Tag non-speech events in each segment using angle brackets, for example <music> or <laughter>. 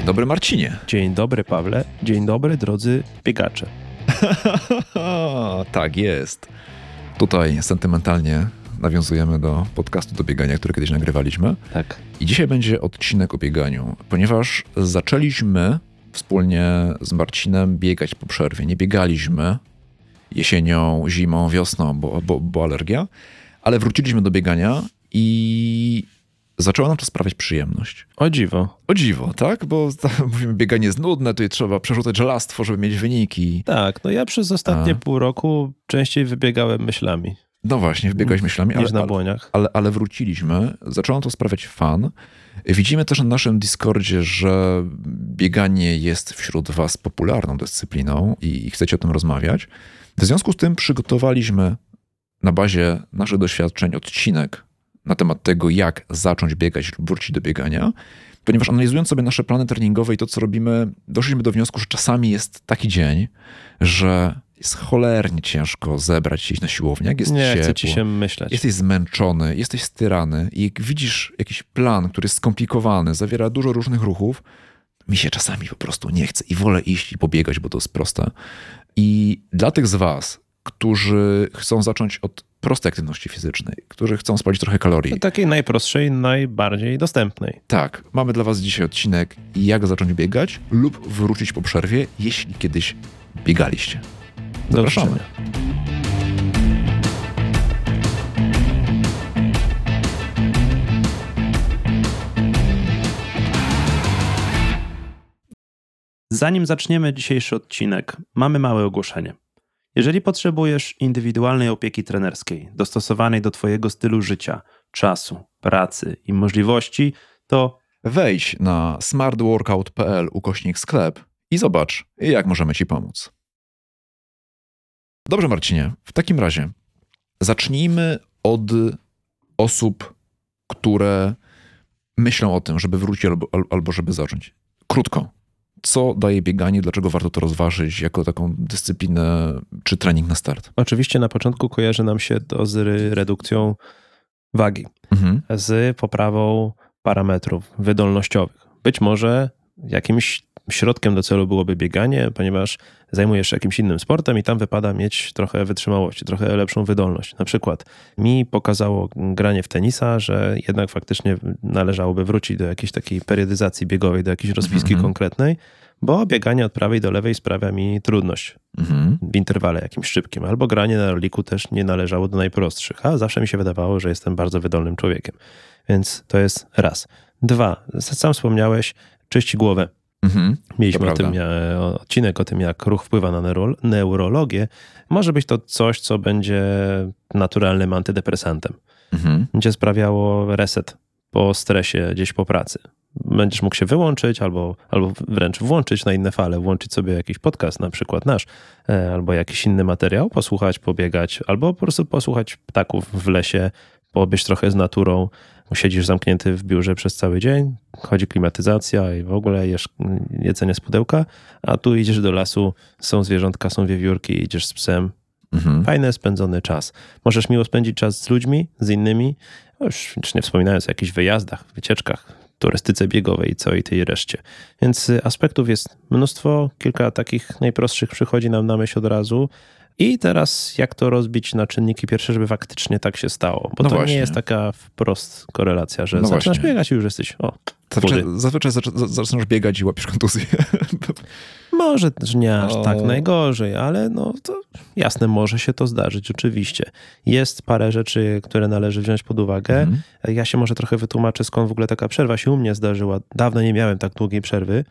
Dzień dobry Marcinie. Dzień dobry Pawle. Dzień dobry drodzy biegacze. <laughs> tak jest. Tutaj sentymentalnie nawiązujemy do podcastu do biegania, który kiedyś nagrywaliśmy. Tak. I dzisiaj będzie odcinek o bieganiu, ponieważ zaczęliśmy wspólnie z Marcinem biegać po przerwie. Nie biegaliśmy jesienią, zimą, wiosną, bo, bo, bo alergia, ale wróciliśmy do biegania i zaczęło nam to sprawiać przyjemność. O dziwo. O dziwo, tak? Bo <laughs> mówimy, bieganie jest nudne, tutaj trzeba przerzucać żelastwo, żeby mieć wyniki. Tak, no ja przez ostatnie A. pół roku częściej wybiegałem myślami. No właśnie, wybiegałeś myślami, ale, na błoniach. Ale, ale wróciliśmy, zaczęło to sprawiać fan. Widzimy też na naszym Discordzie, że bieganie jest wśród Was popularną dyscypliną i chcecie o tym rozmawiać. W związku z tym przygotowaliśmy na bazie naszych doświadczeń odcinek na temat tego, jak zacząć biegać lub wrócić do biegania, ponieważ analizując sobie nasze plany treningowe i to, co robimy, doszliśmy do wniosku, że czasami jest taki dzień, że jest cholernie ciężko zebrać się iść na siłownię, jest Nie ciepło, chce ci się myśleć. Jesteś zmęczony, jesteś styrany i jak widzisz jakiś plan, który jest skomplikowany, zawiera dużo różnych ruchów, mi się czasami po prostu nie chce i wolę iść i pobiegać, bo to jest proste. I dla tych z was, którzy chcą zacząć od prostej aktywności fizycznej, którzy chcą spalić trochę kalorii. takiej najprostszej, najbardziej dostępnej. Tak, mamy dla Was dzisiaj odcinek jak zacząć biegać lub wrócić po przerwie, jeśli kiedyś biegaliście. Zapraszamy. Zanim zaczniemy dzisiejszy odcinek, mamy małe ogłoszenie. Jeżeli potrzebujesz indywidualnej opieki trenerskiej, dostosowanej do Twojego stylu życia, czasu, pracy i możliwości, to wejdź na smartworkout.pl ukośnik sklep i zobacz, jak możemy Ci pomóc. Dobrze, Marcinie, w takim razie zacznijmy od osób, które myślą o tym, żeby wrócić albo, albo żeby zacząć. Krótko, co daje bieganie, dlaczego warto to rozważyć jako taką dyscyplinę czy trening na start? Oczywiście na początku kojarzy nam się to z redukcją wagi, mhm. z poprawą parametrów wydolnościowych. Być może jakimś środkiem do celu byłoby bieganie, ponieważ zajmujesz się jakimś innym sportem i tam wypada mieć trochę wytrzymałości, trochę lepszą wydolność. Na przykład mi pokazało granie w tenisa, że jednak faktycznie należałoby wrócić do jakiejś takiej periodyzacji biegowej, do jakiejś rozpiski mm -hmm. konkretnej, bo bieganie od prawej do lewej sprawia mi trudność mm -hmm. w interwale jakimś szybkim, albo granie na roliku też nie należało do najprostszych, a zawsze mi się wydawało, że jestem bardzo wydolnym człowiekiem. Więc to jest raz. Dwa, sam wspomniałeś, czyści głowę. Mhm, Mieliśmy o tym e, odcinek o tym, jak ruch wpływa na neuro, neurologię. Może być to coś, co będzie naturalnym antydepresantem. Mhm. Będzie sprawiało reset po stresie gdzieś po pracy. Będziesz mógł się wyłączyć albo, albo wręcz włączyć na inne fale, włączyć sobie jakiś podcast, na przykład nasz, e, albo jakiś inny materiał, posłuchać, pobiegać, albo po prostu posłuchać ptaków w lesie, pobyć trochę z naturą, siedzisz zamknięty w biurze przez cały dzień, chodzi klimatyzacja i w ogóle jesz jedzenie z pudełka, a tu idziesz do lasu, są zwierzątka, są wiewiórki, idziesz z psem. Mhm. Fajny spędzony czas. Możesz miło spędzić czas z ludźmi, z innymi, już, już nie wspominając o jakichś wyjazdach, wycieczkach, turystyce biegowej i całej tej reszcie. Więc y, aspektów jest mnóstwo, kilka takich najprostszych przychodzi nam na myśl od razu. I teraz jak to rozbić na czynniki pierwsze, żeby faktycznie tak się stało? Bo no to właśnie. nie jest taka wprost korelacja, że no zaczynasz właśnie. biegać i już jesteś o, Zazwyczaj, zazwyczaj zaczynasz biegać i łapiesz kontuzję. <laughs> Może też nie aż o. tak najgorzej, ale no to jasne, może się to zdarzyć, oczywiście. Jest parę rzeczy, które należy wziąć pod uwagę. Mhm. Ja się może trochę wytłumaczę, skąd w ogóle taka przerwa się u mnie zdarzyła. Dawno nie miałem tak długiej przerwy.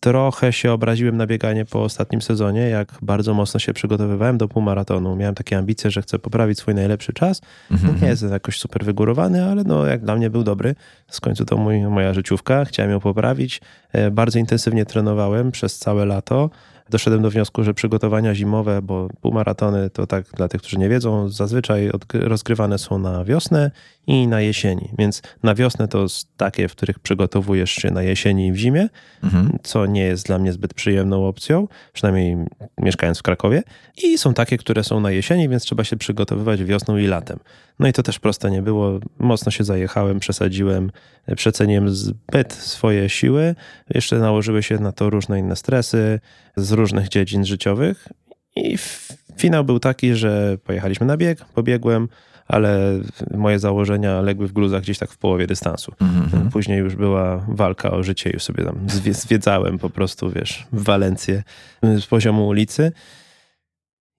Trochę się obraziłem na bieganie po ostatnim sezonie, jak bardzo mocno się przygotowywałem do półmaratonu. Miałem takie ambicje, że chcę poprawić swój najlepszy czas. Mm-hmm. Nie jest jakoś super wygórowany, ale no, jak dla mnie był dobry. Z końcu to mój, moja życiówka, chciałem ją poprawić. E, bardzo intensywnie trenowałem przez całe lato. Doszedłem do wniosku, że przygotowania zimowe, bo półmaratony to tak dla tych, którzy nie wiedzą, zazwyczaj rozgrywane są na wiosnę i na jesieni. Więc na wiosnę to takie, w których przygotowujesz się na jesieni i w zimie, mhm. co nie jest dla mnie zbyt przyjemną opcją, przynajmniej mieszkając w Krakowie. I są takie, które są na jesieni, więc trzeba się przygotowywać wiosną i latem. No i to też proste nie było. Mocno się zajechałem, przesadziłem, przeceniłem zbyt swoje siły. Jeszcze nałożyły się na to różne inne stresy z różnych dziedzin życiowych. I finał był taki, że pojechaliśmy na bieg, pobiegłem, ale moje założenia legły w gruzach gdzieś tak w połowie dystansu. Mm-hmm. Później już była walka o życie, już sobie tam zwiedzałem po prostu, wiesz, w Walencję z poziomu ulicy.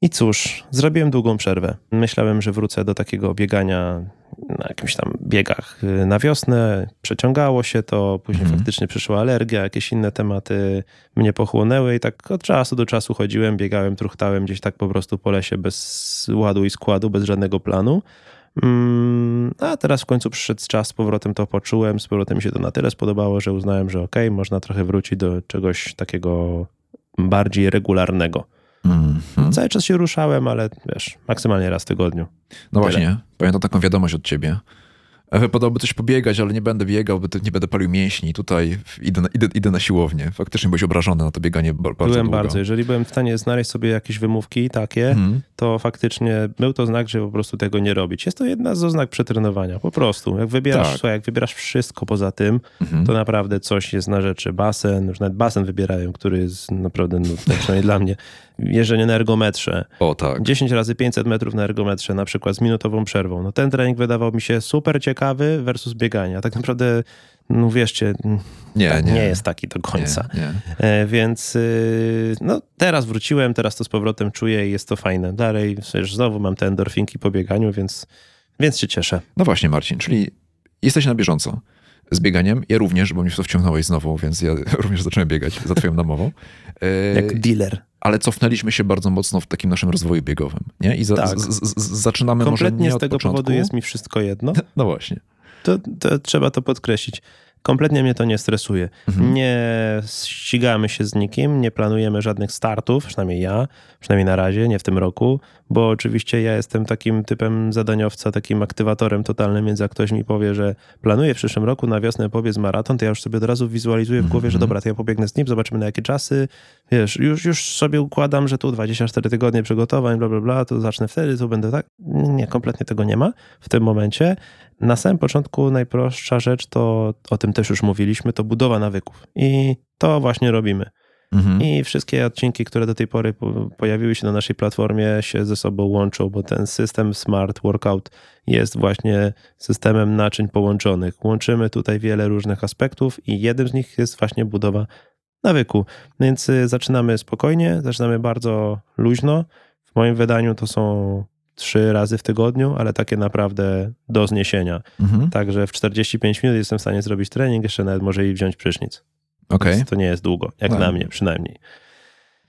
I cóż, zrobiłem długą przerwę. Myślałem, że wrócę do takiego biegania na jakimś tam biegach y, na wiosnę. Przeciągało się to, później mhm. faktycznie przyszła alergia, jakieś inne tematy mnie pochłonęły i tak od czasu do czasu chodziłem, biegałem, truchtałem gdzieś tak po prostu po lesie bez ładu i składu, bez żadnego planu. Mm, a teraz w końcu przyszedł czas, z powrotem to poczułem, z powrotem mi się to na tyle spodobało, że uznałem, że okej, okay, można trochę wrócić do czegoś takiego bardziej regularnego. Mm-hmm. Cały czas się ruszałem, ale wiesz, maksymalnie raz w tygodniu. No Tyle. właśnie, pamiętam taką wiadomość od ciebie. Wypadałoby coś pobiegać, ale nie będę biegał, bo nie będę palił mięśni. Tutaj idę na, idę, idę na siłownię. Faktycznie byłeś obrażony na to bieganie bardzo Byłem długo. bardzo. Jeżeli byłem w stanie znaleźć sobie jakieś wymówki takie, hmm. to faktycznie był to znak, że po prostu tego nie robić. Jest to jedna z oznak przetrenowania. Po prostu. Jak wybierasz, tak. słuchaj, jak wybierasz wszystko poza tym, hmm. to naprawdę coś jest na rzeczy. Basen, już nawet basen wybierają, który jest naprawdę, no, przynajmniej dla mnie, jeżdżenie na ergometrze. O tak. 10 razy 500 metrów na ergometrze, na przykład z minutową przerwą. No ten trening wydawał mi się super ciekawy versus bieganie. A tak naprawdę, no wierzcie, nie, tak, nie. nie jest taki do końca. Nie, nie. E, więc y, no, teraz wróciłem, teraz to z powrotem czuję i jest to fajne. Dalej, wiesz, znowu mam te endorfinki po bieganiu, więc, więc się cieszę. No właśnie, Marcin, czyli jesteś na bieżąco z bieganiem. Ja również, bo mnie w to wciągnąłeś znowu, więc ja <laughs> również zacząłem biegać za twoją namową. E, Jak dealer ale cofnęliśmy się bardzo mocno w takim naszym rozwoju biegowym. Nie? I za, tak. z, z, zaczynamy Kompletnie może nie z tego początku. powodu jest mi wszystko jedno. <laughs> No właśnie. To, to trzeba to podkreślić. Kompletnie mnie to nie stresuje. Mhm. Nie ścigamy się z nikim, nie planujemy żadnych startów, przynajmniej ja, przynajmniej na razie, nie w tym roku, bo oczywiście ja jestem takim typem zadaniowca, takim aktywatorem totalnym, więc jak ktoś mi powie, że planuje w przyszłym roku na wiosnę pobiec maraton, to ja już sobie od razu wizualizuję w głowie, mhm. że dobra, to ja pobiegnę z nim, zobaczymy na jakie czasy. Wiesz, już, już sobie układam, że tu 24 tygodnie przygotowań, bla, bla, bla, to zacznę wtedy, to będę tak. Nie, kompletnie tego nie ma w tym momencie. Na samym początku najprostsza rzecz to, o tym też już mówiliśmy, to budowa nawyków. I to właśnie robimy. Mhm. I wszystkie odcinki, które do tej pory pojawiły się na naszej platformie, się ze sobą łączą, bo ten system Smart Workout jest właśnie systemem naczyń połączonych. Łączymy tutaj wiele różnych aspektów i jednym z nich jest właśnie budowa nawyku. Więc y, zaczynamy spokojnie, zaczynamy bardzo luźno. W moim wydaniu to są trzy razy w tygodniu, ale takie naprawdę do zniesienia. Mhm. Także w 45 minut jestem w stanie zrobić trening, jeszcze nawet może i wziąć prysznic. Okay. to nie jest długo, jak no. na mnie przynajmniej.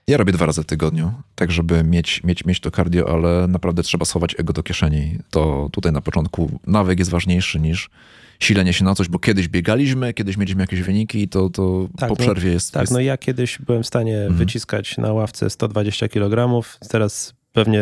Ja robię dwa razy w tygodniu, tak żeby mieć, mieć, mieć to cardio, ale naprawdę trzeba schować ego do kieszeni. To tutaj na początku nawyk jest ważniejszy niż silenie się na coś, bo kiedyś biegaliśmy, kiedyś mieliśmy jakieś wyniki i to, to tak, po no, przerwie jest... Tak, jest... no ja kiedyś byłem w stanie mhm. wyciskać na ławce 120 kg, teraz pewnie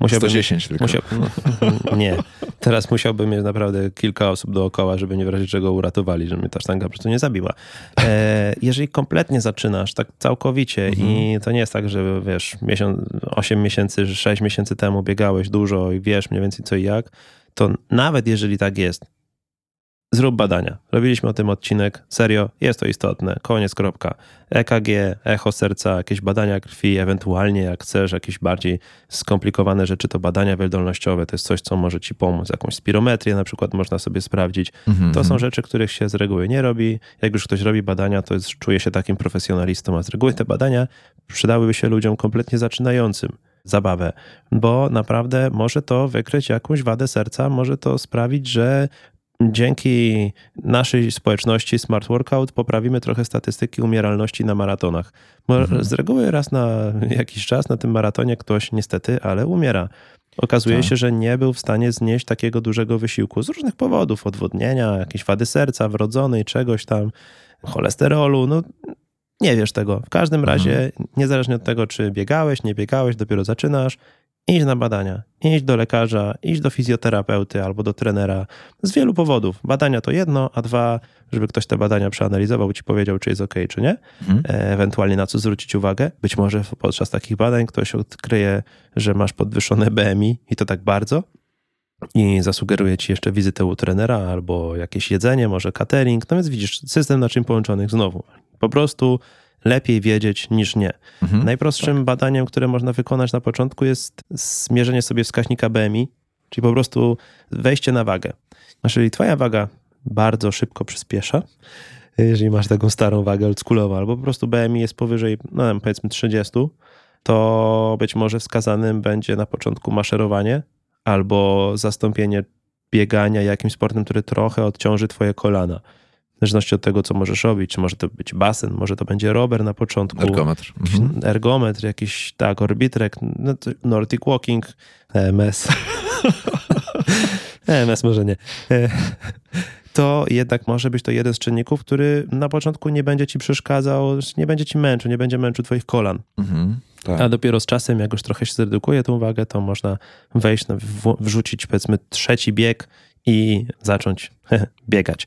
musiałbym... 110 tylko. Musiał, <laughs> nie. Teraz musiałbym mieć naprawdę kilka osób dookoła, żeby nie w razie czego uratowali, żeby mnie ta sztanga po prostu nie zabiła. E, jeżeli kompletnie zaczynasz, tak całkowicie mhm. i to nie jest tak, że wiesz, miesiąc, 8 miesięcy, 6 miesięcy temu biegałeś dużo i wiesz mniej więcej co i jak, to nawet jeżeli tak jest, Zrób badania. Robiliśmy o tym odcinek. Serio, jest to istotne. Koniec, kropka. EKG, echo serca, jakieś badania krwi, ewentualnie jak chcesz, jakieś bardziej skomplikowane rzeczy, to badania wydolnościowe. To jest coś, co może ci pomóc. Jakąś spirometrię na przykład można sobie sprawdzić. Mm-hmm. To są rzeczy, których się z reguły nie robi. Jak już ktoś robi badania, to jest, czuje się takim profesjonalistą, a z reguły te badania przydałyby się ludziom kompletnie zaczynającym zabawę, bo naprawdę może to wykryć jakąś wadę serca, może to sprawić, że dzięki naszej społeczności Smart Workout poprawimy trochę statystyki umieralności na maratonach. Bo mhm. z reguły raz na jakiś czas na tym maratonie ktoś niestety, ale umiera. Okazuje tak. się, że nie był w stanie znieść takiego dużego wysiłku z różnych powodów, odwodnienia, jakiejś wady serca wrodzonej, czegoś tam, cholesterolu, no nie wiesz tego. W każdym razie, mhm. niezależnie od tego, czy biegałeś, nie biegałeś, dopiero zaczynasz, Idź na badania, idź do lekarza, idź do fizjoterapeuty albo do trenera z wielu powodów. Badania to jedno, a dwa, żeby ktoś te badania przeanalizował, ci powiedział, czy jest ok, czy nie, mhm. E, ewentualnie na co zwrócić uwagę. Być może podczas takich badań ktoś odkryje, że masz podwyższone BMI i to tak bardzo, i zasugeruje ci jeszcze wizytę u trenera albo jakieś jedzenie, może catering. No więc widzisz, system naczyń połączonych znowu. Po prostu lepiej wiedzieć niż nie. Mhm, Najprostszym tak. badaniem, które można wykonać na początku jest zmierzenie sobie wskaźnika BMI, czyli po prostu wejście na wagę. Jeżeli twoja waga bardzo szybko przyspiesza, jeżeli masz taką starą wagę oldschoolową, albo po prostu BMI jest powyżej, no powiedzmy 30, to być może wskazanym będzie na początku maszerowanie albo zastąpienie biegania jakimś sportem, który trochę odciąży twoje kolana w zależności od tego, co możesz robić. Czy może to być basen, może to będzie rower na początku. Ergometr. Mhm. Ergometr, jakiś, tak, orbitrek, no Nordic Walking, EMS. <laughs> EMS może nie. E, to jednak może być to jeden z czynników, który na początku nie będzie ci przeszkadzał, nie będzie ci męczył, nie będzie męczył twoich kolan. Mhm, tak. A dopiero z czasem, jak już trochę się zredukuje tą wagę, to można wejść, wrzucić powiedzmy trzeci bieg i zacząć <laughs> biegać.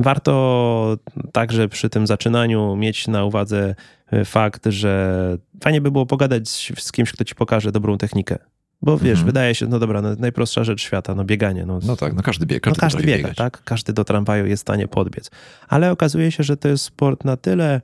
Warto także przy tym zaczynaniu mieć na uwadze e, fakt, że fajnie by było pogadać z kimś, kto ci pokaże dobrą technikę. Bo wiesz, mhm. wydaje się, no dobra, no, najprostsza rzecz świata, no bieganie. No, no tak, no każdy biega. Każdy, no każdy biega, biegać. tak? Każdy do tramwaju jest w stanie podbiec. Ale okazuje się, że to jest sport na tyle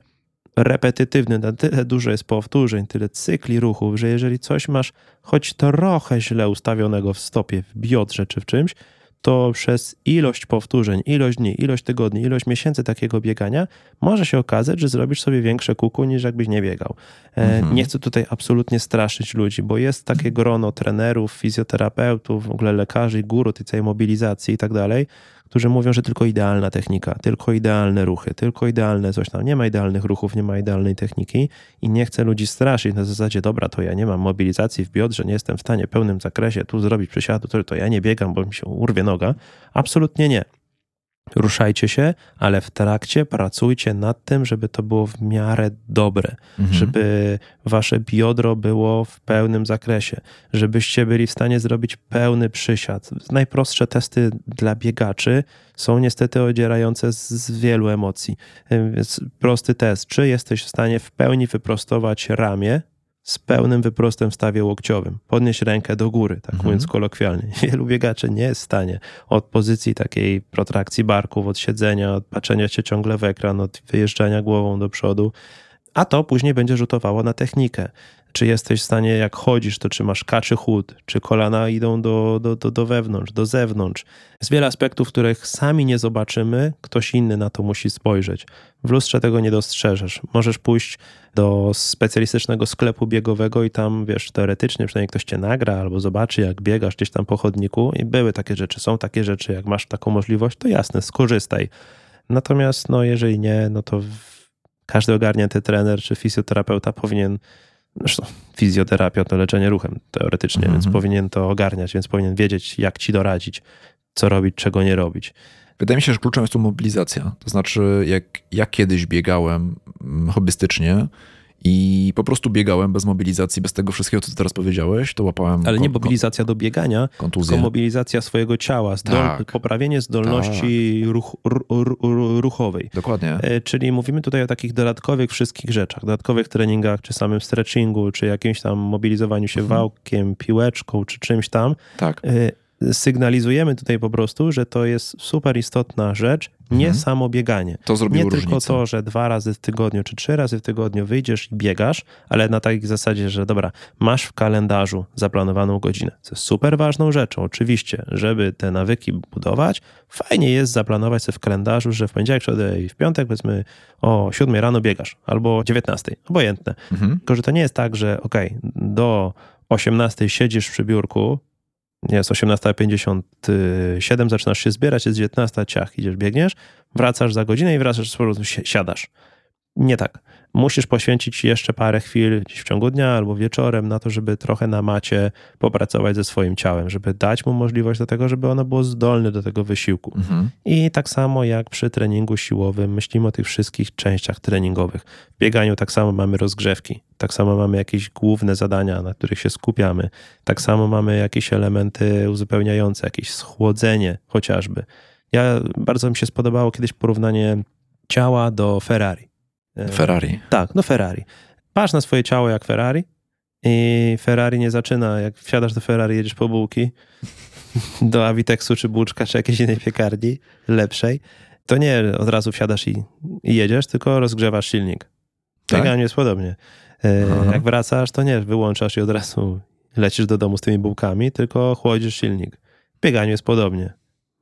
repetytywny, na tyle dużo jest powtórzeń, tyle cykli ruchów, że jeżeli coś masz choć trochę źle ustawionego w stopie, w biodrze czy w czymś, to przez ilość powtórzeń, ilość dni, ilość tygodni, ilość miesięcy takiego biegania może się okazać, że zrobisz sobie większe kuku niż jakbyś nie biegał. E, mhm. Nie chcę tutaj absolutnie straszyć ludzi, bo jest takie grono trenerów, fizjoterapeutów, w ogóle lekarzy, guru tej całej mobilizacji i tak dalej, którzy mówią, że tylko idealna technika, tylko idealne ruchy, tylko idealne coś tam. Nie ma idealnych ruchów, nie ma idealnej techniki i nie chcę ludzi straszyć na zasadzie, dobra, to ja nie mam mobilizacji w biodrze, nie jestem w stanie pełnym zakresie tu zrobić przysiadu, to ja nie biegam, bo mi się urwie noga. Absolutnie nie. Ruszajcie się, ale w trakcie pracujcie nad tym, żeby to było w miarę dobre, mhm. żeby wasze biodro było w pełnym zakresie, żebyście byli w stanie zrobić pełny przysiad. Najprostsze testy dla biegaczy są niestety odzierające z, wielu emocji. Więc prosty test, czy jesteś w stanie w pełni wyprostować ramię, z pełnym wyprostem w stawie łokciowym. Podnieść rękę do góry, tak mhm. mówiąc kolokwialnie. <laughs> Wielu biegaczy nie jest w stanie od pozycji takiej protrakcji barków, od siedzenia, od patrzenia się ciągle w ekran, od wyjeżdżania głową do przodu, a to później będzie rzutowało na technikę. Czy jesteś w stanie, jak chodzisz, to czy masz kaczy chód, czy kolana idą do, do, do, do wewnątrz, do zewnątrz. Jest wiele aspektów, których sami nie zobaczymy, ktoś inny na to musi spojrzeć. W lustrze tego nie dostrzeżesz. Możesz pójść do specjalistycznego sklepu biegowego i tam, wiesz, teoretycznie przynajmniej ktoś cię nagra albo zobaczy, jak biegasz gdzieś tam po chodniku i były takie rzeczy, są takie rzeczy, jak masz taką możliwość, to jasne, skorzystaj. Natomiast, no, jeżeli nie, no to każdy ogarnięty trener czy fizjoterapeuta powinien Zresztą fizjoterapia to leczenie ruchem teoretycznie, mm -hmm. więc mhm. powinien to ogarniać, więc powinien wiedzieć, jak ci doradzić, co robić, czego nie robić. Wydaje mi się, że kluczem jest tu mobilizacja. To znaczy, jak ja kiedyś biegałem mm, hobbystycznie, i po prostu biegałem bez mobilizacji, bez tego wszystkiego, co ty teraz powiedziałeś, to łapałem... Ale nie mobilizacja do biegania, kontuzję. tylko mobilizacja swojego ciała, zdol... tak. poprawienie zdolności tak. ruch, ruchowej. Dokładnie. E, czyli mówimy tutaj o takich dodatkowych wszystkich rzeczach, dodatkowych treningach, czy samym stretchingu, czy jakimś tam mobilizowaniu się mhm. wałkiem, piłeczką, czy czymś tam. Tak. E, sygnalizujemy tutaj po prostu, że to jest super istotna rzecz, nie mhm. samo bieganie. To zrobiło Nie różnicę. tylko to, że dwa razy w tygodniu czy trzy razy w tygodniu wyjdziesz i biegasz, ale na takiej zasadzie, że dobra, masz w kalendarzu zaplanowaną godzinę. Co jest super ważną rzeczą, oczywiście, żeby te nawyki budować, fajnie jest zaplanować sobie w kalendarzu, że w poniedziałek, środę i w piątek powiedzmy o 7 rano biegasz albo 19, obojętne. Mhm. Tylko, że to nie jest tak, że ok, do 18 siedzisz przy biurku, jest 18.57, zaczynasz się zbierać, jest 19, ciach, idziesz, biegniesz, wracasz za godzinę i wracasz, po prostu siadasz. Nie tak. Musisz poświęcić jeszcze parę chwil gdzieś w ciągu dnia albo wieczorem na to, żeby trochę na macie popracować ze swoim ciałem, żeby dać mu możliwość do tego, żeby ono było zdolne do tego wysiłku. Mhm. I tak samo jak przy treningu siłowym, myślimy o tych wszystkich częściach treningowych. W bieganiu tak samo mamy rozgrzewki, tak samo mamy jakieś główne zadania, na których się skupiamy, tak samo mamy jakieś elementy uzupełniające, jakieś schłodzenie chociażby. Ja bardzo mi się spodobało kiedyś porównanie ciała do Ferrari. E, Ferrari. Tak, no Ferrari. Patrz na swoje ciało jak Ferrari i Ferrari nie zaczyna, jak wsiadasz do Ferrari, jedziesz po bułki, <laughs> do Avitexu czy Bułczka, czy jakiejś innej piekarni lepszej, to nie od razu wsiadasz i, i jedziesz, tylko rozgrzewasz silnik. Tak? Bieganie jest podobnie. E, jak wracasz, to nie wyłączasz i od razu lecisz do domu z tymi bułkami, tylko chłodzisz silnik. W bieganiu jest podobnie.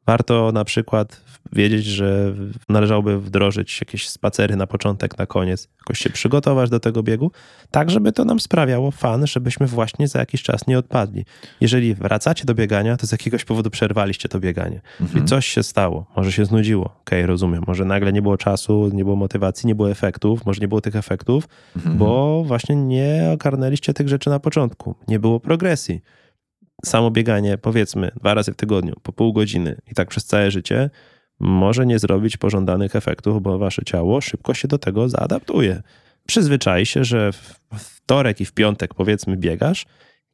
Warto na przykład wiedzieć, że należałoby wdrożyć jakieś spacery na początek, na koniec, jakoś się przygotować do tego biegu, tak żeby to nam sprawiało fan, żebyśmy właśnie za jakiś czas nie odpadli. Jeżeli wracacie do biegania, to z jakiegoś powodu przerwaliście to bieganie. Mhm. Czyli coś się stało, może się znudziło, okej, okay, rozumiem, może nagle nie było czasu, nie było motywacji, nie było efektów, może nie było tych efektów, mhm. bo właśnie nie ogarnęliście tych rzeczy na początku, nie było progresji samo bieganie, powiedzmy, dwa razy w tygodniu, po pół godziny i tak przez całe życie, może nie zrobić pożądanych efektów, bo wasze ciało szybko się do tego zaadaptuje. Przyzwyczaj się, że w wtorek i w piątek, powiedzmy, biegasz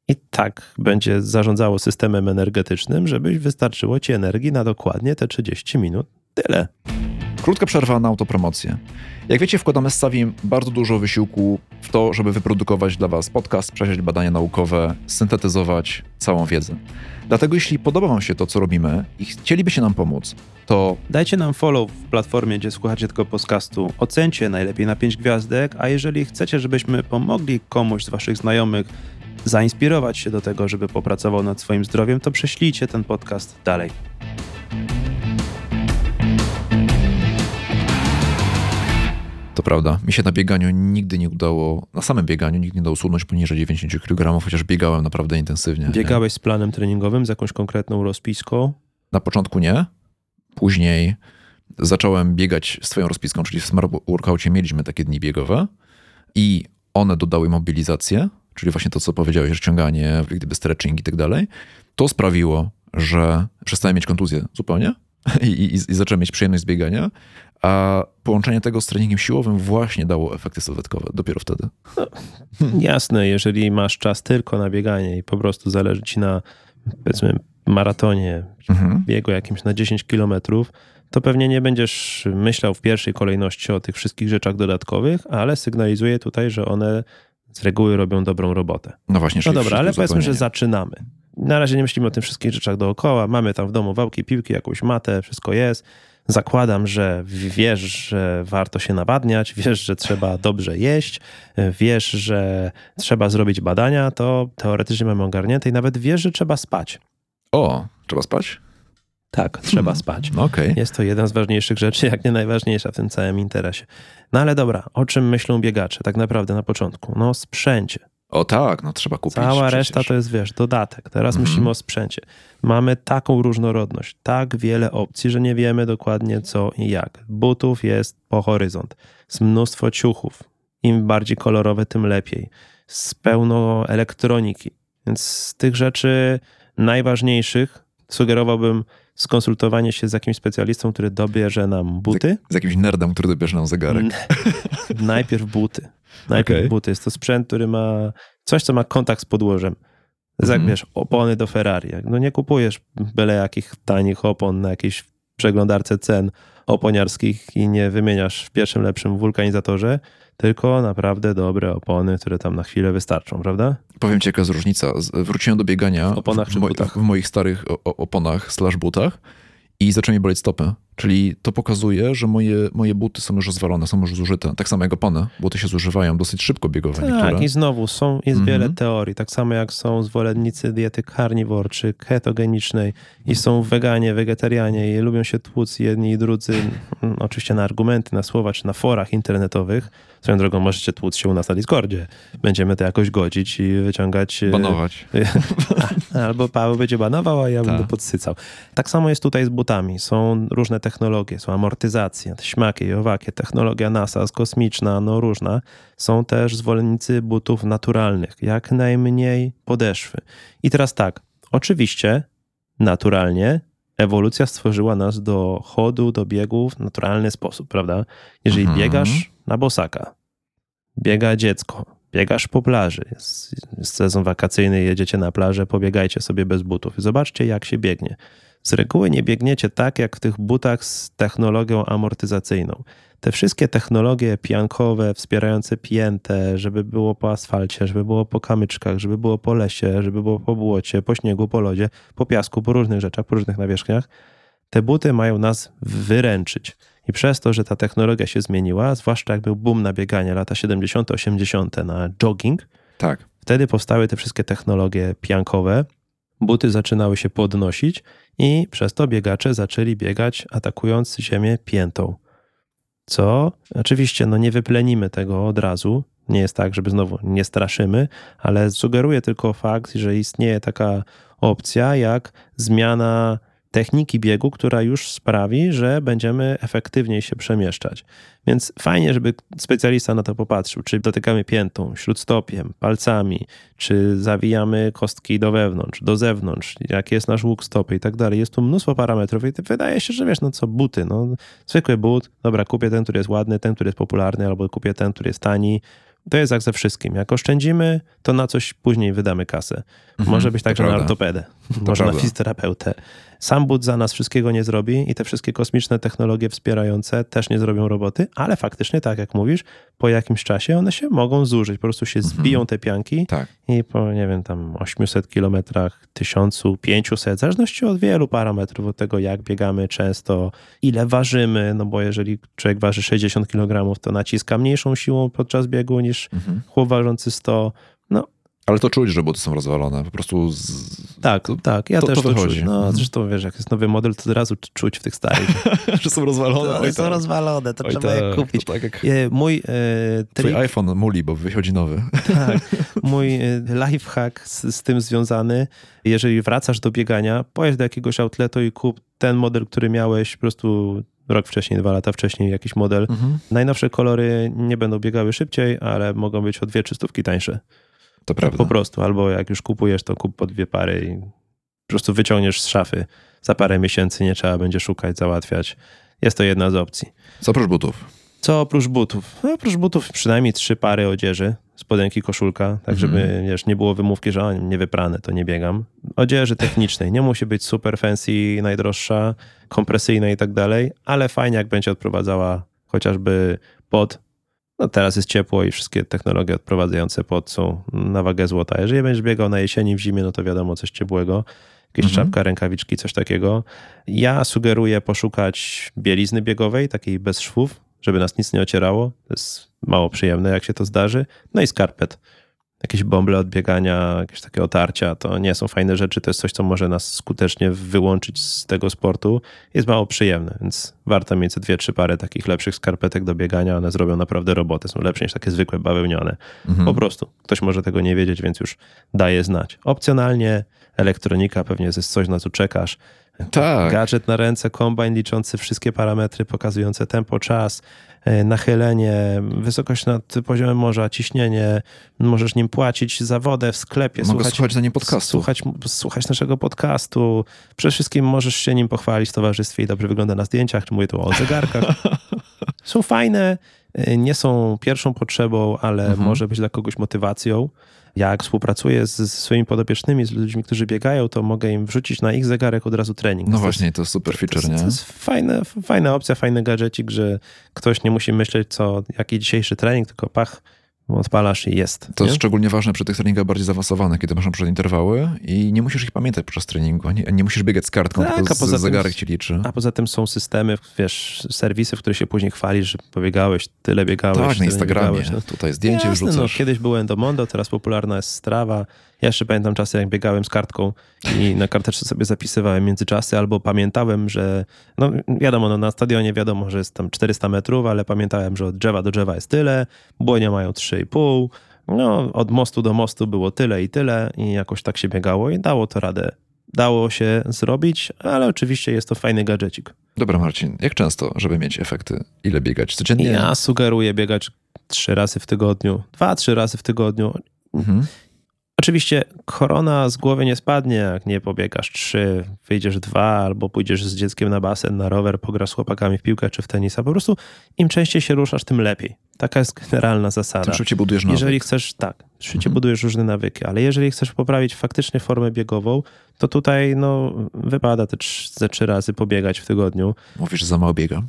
i tak będzie zarządzało systemem energetycznym, żebyś wystarczyło ci energii na dokładnie te 30 minut. Tyle. Krótka przerwa na autopromocję. Jak wiecie, wkładamy z Savim bardzo dużo wysiłku w to, żeby wyprodukować dla Was podcast, przejrzeć badania naukowe, syntetyzować całą wiedzę. Dlatego jeśli podoba Wam się to, co robimy i chcielibyście nam pomóc, to dajcie nam follow w platformie, gdzie słuchacie tego podcastu. Ocencie najlepiej na 5 gwiazdek, a jeżeli chcecie, żebyśmy pomogli komuś z Waszych znajomych zainspirować się do tego, żeby popracował nad swoim zdrowiem, to prześlijcie ten podcast dalej. To prawda. Mi się na bieganiu nigdy nie udało, na samym bieganiu nigdy nie udało usunąć poniżej 90 kg, chociaż biegałem naprawdę intensywnie. Biegałeś nie? z planem treningowym, z jakąś konkretną rozpiską? Na początku nie. Później zacząłem biegać z twoją rozpiską, czyli w Smart Workoutie mieliśmy takie dni biegowe i one dodały mobilizację, czyli właśnie to, co powiedziałeś, rozciąganie, gdyby stretching i tak dalej. To sprawiło, że przestałem mieć kontuzję zupełnie <laughs> i, i, i zacząłem mieć przyjemność z biegania, a połączenie tego z treningiem siłowym właśnie dało efekty sylwetkowe dopiero wtedy. No, <laughs> jasne, jeżeli masz czas tylko na bieganie i po prostu zależy ci na powiedzmy maratonie, mhm. biegu jakimś na 10 kilometrów, to pewnie nie będziesz myślał w pierwszej kolejności o tych wszystkich rzeczach dodatkowych, ale sygnalizuje tutaj, że one z reguły robią dobrą robotę. No właśnie. No dobra, ale powiedzmy, że zaczynamy. Na razie nie myślimy o tych wszystkich rzeczach dookoła. Mamy tam w domu wałki, piłki, jakąś matę, wszystko jest zakładam, że wiesz, że warto się nawadniać, wiesz, że trzeba dobrze jeść, wiesz, że trzeba zrobić badania, to teoretycznie mamy ogarnięte i nawet wiesz, że trzeba spać. O, trzeba spać? Tak, trzeba hmm, spać. Okay. Jest to jedna z ważniejszych rzeczy, jak nie najważniejsza w tym całym interesie. No ale dobra, o czym myślą biegacze tak naprawdę na początku? No o sprzęcie. O tak, no trzeba kupić. Cała przecież. reszta to jest, wiesz, dodatek. Teraz mhm. myślimy o sprzęcie. Mamy taką różnorodność, tak wiele opcji, że nie wiemy dokładnie co i jak. Butów jest po horyzont. Jest mnóstwo ciuchów. Im bardziej kolorowe, tym lepiej. Z pełno elektroniki. Więc z tych rzeczy najważniejszych sugerowałbym skonsultowanie się z jakimś specjalistą, który dobierze nam buty. Z, z jakimś nerdem, który dobierze nam zegarek. <laughs> Najpierw buty. Najpierw okay. buty. Jest to sprzęt, który ma coś, co ma kontakt z podłożem. Jak mm. wiesz, opony do Ferrari. No nie kupujesz byle jakich tanich opon na jakiejś przeglądarce cen oponiarskich i nie wymieniasz w pierwszym lepszym wulkanizatorze, tylko naprawdę dobre opony, które tam na chwilę wystarczą, prawda? Powiem ci, jaka jest różnica. Wróciłem do biegania w, oponach w, mo- w moich starych oponach slash butach i zaczęły mi boleć stopy. Czyli to pokazuje, że moje, moje buty są już rozwalone, są już zużyte. Tak samo jak opony. Buty się zużywają dosyć szybko biegowe tak, niektóre. i znowu są, jest mhm. wiele teorii. Tak samo jak są zwolennicy diety carnivore czy ketogenicznej i są weganie, wegetarianie i lubią się tłuc jedni i drudzy, mm, oczywiście na argumenty, na słowa czy na forach internetowych. Swoją drogą możecie tłuc się u nas na Discordzie. Będziemy to jakoś godzić i wyciągać... E, Banować. <laughs> Albo Paweł będzie banował, a ja tak. będę podsycał. Tak samo jest tutaj z butami. Są różne technologie, są amortyzacje, śmakie i owakie, technologia NASA, kosmiczna, no różna. Są też zwolennicy butów naturalnych, jak najmniej podeszwy. I teraz tak, oczywiście, naturalnie ewolucja stworzyła nas do chodu, do biegów w naturalny sposób, prawda? Jeżeli mhm. biegasz na bosaka, biega dziecko, biegasz po plaży, jest, jest sezon wakacyjny, jedziecie na plażę, pobiegajcie sobie bez butów. Zobaczcie, jak się biegnie. Z reguły nie biegniecie tak, jak w tych butach z technologią amortyzacyjną. Te wszystkie technologie piankowe, wspierające piętę, żeby było po asfalcie, żeby było po kamyczkach, żeby było po lesie, żeby było po błocie, po śniegu, po lodzie, po piasku, po różnych rzeczach, po różnych nawierzchniach, te buty mają nas wyręczyć. I przez to, że ta technologia się zmieniła, zwłaszcza jak był boom na bieganie lata 70., 80. na jogging, tak. wtedy powstały te wszystkie technologie piankowe, buty zaczynały się podnosić i przez to biegacze zaczęli biegać atakując ziemię piętą. Co oczywiście no nie wyplenimy tego od razu. Nie jest tak, żeby znowu nie straszymy, ale sugeruje tylko fakt, że istnieje taka opcja jak zmiana techniki biegu, która już sprawi, że będziemy efektywniej się przemieszczać. Więc fajnie, żeby specjalista na to popatrzył, czy dotykamy piętą, śródstopiem, palcami, czy zawijamy kostki do wewnątrz, do zewnątrz, jaki jest nasz łuk stopy i tak dalej. Jest tu mnóstwo parametrów i wydaje się, że wiesz, no co, buty, no zwykły but, dobra, kupię ten, który jest ładny, ten, który jest popularny, albo kupię ten, który jest tani, to jest jak ze wszystkim. Jak oszczędzimy, to na coś później wydamy kasę. Mhm, Może być tak, że na ortopedę, może prawda. na fizjoterapeutę. Sam but za nas wszystkiego nie zrobi i te wszystkie kosmiczne technologie wspierające też nie zrobią roboty, ale faktycznie, tak jak mówisz, po jakimś czasie one się mogą zużyć. Po prostu się mhm. zbiją te pianki tak. i po, nie wiem, tam 800 kilometrach, 1500, w zależności od wielu parametrów, od tego jak biegamy często, ile ważymy, no bo jeżeli człowiek waży 60 kg, to naciska mniejszą siłą podczas biegu niż mhm. chłop ważący 100 ale to czuć, że buty są rozwalone. Po prostu. Z... Tak, tak. Ja to, też to, to czuć. No, mhm. zresztą wiesz, jak jest nowy model, to od razu czuć w tych starych. <laughs> że są rozwalone. One są tak. rozwalone, to Oj trzeba tak, je kupić. Tak jak... Mój e, trik... Twój iPhone muli, bo wychodzi nowy. <laughs> tak. Mój e, lifehack z, z tym związany. Jeżeli wracasz do biegania, pojedź do jakiegoś outletu i kup ten model, który miałeś po prostu rok wcześniej, dwa lata wcześniej jakiś model. Mhm. Najnowsze kolory nie będą biegały szybciej, ale mogą być o dwie trzystówki tańsze. To prawda. Po prostu, albo jak już kupujesz, to kup po dwie pary i po prostu wyciągniesz z szafy. Za parę miesięcy nie trzeba będzie szukać, załatwiać. Jest to jedna z opcji. Co oprócz butów? Co oprócz butów? No, oprócz butów przynajmniej trzy pary odzieży, spodenki, koszulka, tak żeby mm. wiesz, nie było wymówki, że o, nie wyprane, to nie biegam. Odzieży technicznej, nie musi być super fancy, najdroższa, kompresyjna i tak dalej, ale fajnie jak będzie odprowadzała chociażby pod no teraz jest ciepło i wszystkie technologie odprowadzające pod są na wagę złota. Jeżeli będziesz biegał na jesieni, w zimie, no to wiadomo, coś ciepłego. Jakieś mhm. czapka, rękawiczki, coś takiego. Ja sugeruję poszukać bielizny biegowej, takiej bez szwów, żeby nas nic nie ocierało. To jest mało przyjemne, jak się to zdarzy. No i skarpet jakieś bąble odbiegania, jakieś takie otarcia, to nie są fajne rzeczy, to jest coś, co może nas skutecznie wyłączyć z tego sportu. Jest mało przyjemne, więc warto mieć dwie, trzy pary takich lepszych skarpetek do biegania, one zrobią naprawdę robotę, są lepsze niż takie zwykłe bawełnione. Mhm. Po prostu. Ktoś może tego nie wiedzieć, więc już daje znać. Opcjonalnie elektronika pewnie jest coś, na co czekasz. Tak. Gadżet na ręce, kombajn liczący wszystkie parametry, pokazujące tempo, czas, E, nachylenie, wysokość nad poziomem morza, ciśnienie, możesz nim płacić za wodę w sklepie. Mogę słuchać, słuchać za nim podcastu. Słuchać, słuchać naszego podcastu. Przede wszystkim możesz się nim pochwalić w towarzystwie i dobrze wygląda na zdjęciach, czy mówię tu o zegarkach. <laughs> Są fajne, nie są pierwszą potrzebą, ale mhm. może być dla kogoś motywacją jak współpracuję z, swoimi podopiecznymi, z ludźmi, którzy biegają, to mogę im wrzucić na ich zegarek od razu trening. No to właśnie, to super feature, to, nie? To jest fajne, fajna opcja, fajny gadżecik, że ktoś nie musi myśleć, co, jaki dzisiejszy trening, tylko pach, odpalasz i jest. To nie? jest szczególnie ważne przy tych treningach bardziej zaawansowanych, kiedy masz przed interwały i nie musisz ich pamiętać podczas treningu, nie, nie musisz biegać z kartką, tak, tylko z, zegarek ci liczy. A poza tym są systemy, wiesz, serwisy, w których się później chwalisz, że pobiegałeś, tyle biegałeś. Tak, na Instagramie, no. tutaj zdjęcie Jasne, wrzucasz. No, kiedyś byłem do Mondo, teraz popularna jest Strava, ja jeszcze pamiętam czasy, jak biegałem z kartką i na karteczce sobie zapisywałem międzyczasy, albo pamiętałem, że, no wiadomo, no, na stadionie wiadomo, że jest tam 400 metrów, ale pamiętałem, że od drzewa do drzewa jest tyle, błonie mają 3,5, no od mostu do mostu było tyle i tyle i jakoś tak się biegało i dało to radę dało się zrobić, ale oczywiście jest to fajny gadżecik. Dobra, Marcin, jak często, żeby mieć efekty? Ile biegać? Codziennie? Ja sugeruję biegać trzy razy w tygodniu, dwa, trzy razy w tygodniu. Mhm. Oczywiście korona z głowy nie spadnie, jak nie pobiegasz trzy, wyjdziesz dwa, albo pójdziesz z dzieckiem na basen, na rower, pograsz z chłopakami w piłkę czy w tenisa. Po prostu im częściej się ruszasz, tym lepiej. Taka jest generalna zasada. Tym szybciej budujesz nawyk. Jeżeli chcesz, tak, szybciej mhm. budujesz różne nawyki, ale jeżeli chcesz poprawić faktycznie formę biegową, to tutaj no, wypada te trzy, ze trzy razy pobiegać w tygodniu. Mówisz, że za mało biegam?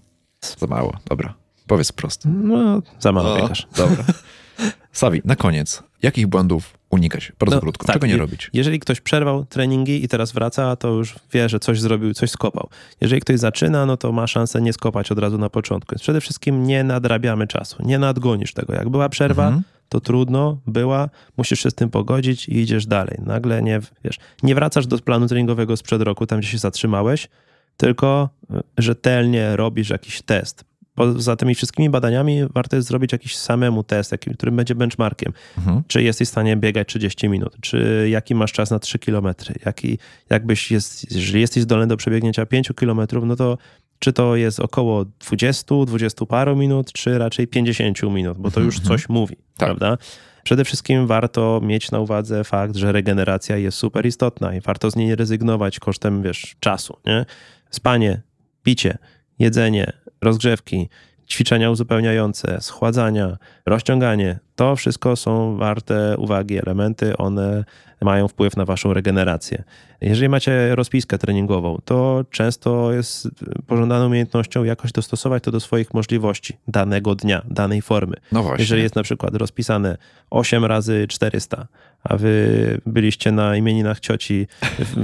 Za mało, dobra. Powiedz prosto. No, za mało o, biegasz. Dobra. <laughs> Sawi, na koniec, jakich błędów unikać? Bardzo no, krótko. Tak, Czego nie robić? Jeżeli ktoś przerwał treningi i teraz wraca, to już wie, że coś zrobił, coś skopał. Jeżeli ktoś zaczyna, no to ma szansę nie skopać od razu na początku. Więc przede wszystkim nie nadrabiamy czasu, nie nadgonisz tego. Jak była przerwa, mhm. to trudno, była, musisz się z tym pogodzić i idziesz dalej. Nagle nie, wiesz, nie wracasz do planu treningowego sprzed roku, tam gdzie się zatrzymałeś, tylko e, rzetelnie robisz jakiś test poza tymi wszystkimi badaniami warto jest zrobić jakiś samemu test, jakim, którym będzie benchmarkiem. Mhm. Czy jesteś w stanie biegać 30 minut, czy jaki masz czas na 3 kilometry, jaki, jakbyś jest, jeżeli jesteś zdolny do przebiegnięcia 5 kilometrów, no to czy to jest około 20, 20 paru minut, czy raczej 50 minut, bo to już mhm. coś mówi, tak. prawda? Przede wszystkim warto mieć na uwadze fakt, że regeneracja jest super istotna i warto z niej rezygnować kosztem, wiesz, czasu, nie? Spanie, picie, jedzenie, rozgrzewki, ćwiczenia uzupełniające, schładzania, rozciąganie, to wszystko są warte uwagi elementy, one mają wpływ na waszą regenerację. Jeżeli macie rozpiskę treningową, to często jest pożądaną umiejętnością jakoś dostosować to do swoich możliwości danego dnia, danej formy. No właśnie. Jeżeli jest na przykład rozpisane 8 razy 400, a wy byliście na imieninach cioci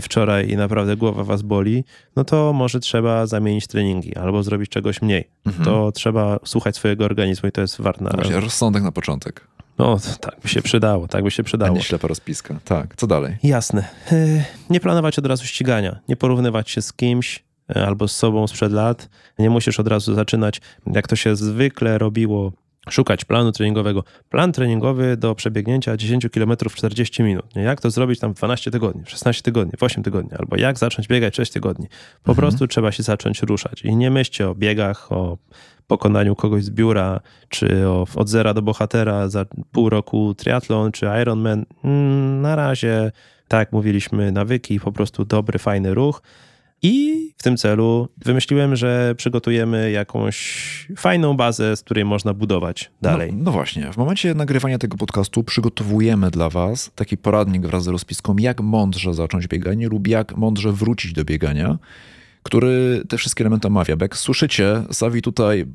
wczoraj i naprawdę głowa was boli, no to może trzeba zamienić treningi albo zrobić czegoś mniej. Mhm. To trzeba słuchać swojego organizmu i to jest warte. No właśnie, rozsądek na początek. No, tak by się przydało, tak by się przydało. A nie ślepa rozpiska. Tak, co dalej? Jasne. E, nie planować od razu ścigania, nie porównywać się z kimś e, albo z sobą sprzed lat. Nie musisz od razu zaczynać, jak to się zwykle robiło szukać planu treningowego. Plan treningowy do przebiegnięcia 10 km w 40 minut. Nie? Jak to zrobić tam w 12 tygodni, w 16 tygodni, w 8 tygodni, albo jak zacząć biegać 6 tygodni. Po mhm. prostu trzeba się zacząć ruszać. I nie myślcie o biegach, o pokonaniu kogoś z biura, czy o, od zera do bohatera za pół roku triatlon, czy Ironman. Mm, na razie, tak jak mówiliśmy, nawyki, po prostu dobry, fajny ruch. I w tym celu wymyśliłem, że przygotujemy jakąś fajną bazę, z której można budować dalej. No, no, właśnie, w momencie nagrywania tego podcastu przygotowujemy dla Was taki poradnik wraz z rozpiską, jak mądrze zacząć bieganie lub jak mądrze wrócić do biegania który te wszystkie elementy omawia. Bo jak słyszycie, Savi tutaj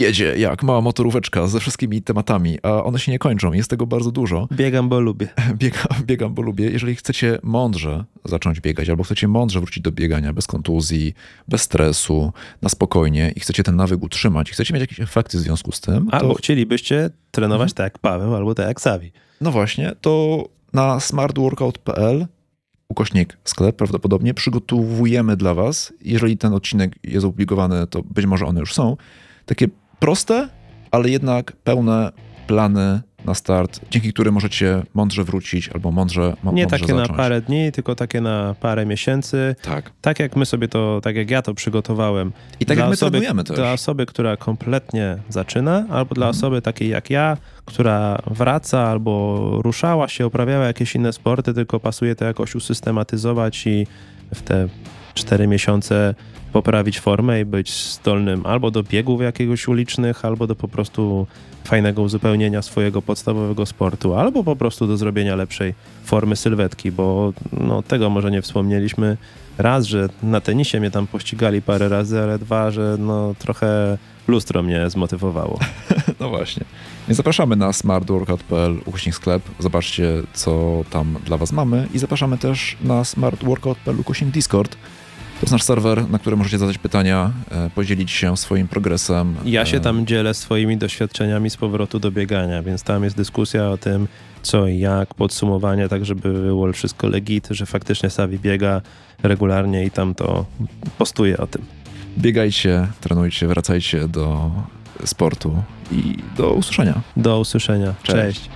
jedzie jak mała motoróweczka ze wszystkimi tematami, a one się nie kończą. Jest tego bardzo dużo. <laughs> Biegam, bo lubię. Biega, biegam, bo lubię. Jeżeli chcecie mądrze zacząć biegać, albo chcecie mądrze wrócić do biegania, bez kontuzji, bez stresu, na spokojnie i chcecie ten nawyk utrzymać i chcecie mieć jakieś efekty w związku z tym. Albo to... chcielibyście trenować mhm. tak jak Paweł, albo tak jak Savi. No właśnie, to na smartworkout.pl ukośnik sklep prawdopodobnie przygotowujemy dla Was, jeżeli ten odcinek jest opublikowany, to być może one już są, takie proste, ale jednak pełne plany na start, dzięki którym możecie mądrze wrócić albo mądrze, Nie mądrze takie zacząć. na parę dni, tylko takie na parę miesięcy. Tak. Tak jak my sobie to, tak jak ja to przygotowałem. I tak jak my osoby, trenujemy też. Dla osoby, która kompletnie zaczyna, albo dla mhm. osoby takiej jak ja, która wraca albo ruszała się, uprawiała jakieś inne sporty, tylko pasuje to jakoś usystematyzować i w te cztery miesiące poprawić formę i być zdolnym albo do biegów jakiegoś ulicznych, albo do po prostu fajnego uzupełnienia swojego podstawowego sportu, albo po prostu do zrobienia lepszej formy sylwetki, bo no, tego może nie wspomnieliśmy. Raz, że na tenisie mnie tam pościgali parę razy, ale dwa, że no, trochę lustro mnie zmotywowało. <laughs> No właśnie. Więc zapraszamy na smartworkout.pl ukośnik sklep. Zobaczcie, co tam dla Was mamy i zapraszamy też na smartworkout.pl ukośnik Discord, to jest nasz serwer, na którym możecie zadać pytania, e, podzielić się swoim progresem. Ja się e, tam dzielę swoimi doświadczeniami z powrotu do biegania, więc tam jest dyskusja o tym, co i jak, podsumowanie, tak żeby było wszystko legit, że faktycznie Savi biega regularnie i tam to postuje o tym. Biegajcie, trenujcie, wracajcie do sportu i do usłyszenia. Do usłyszenia. Cześć. Cześć.